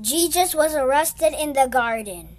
Jesus was arrested in the garden.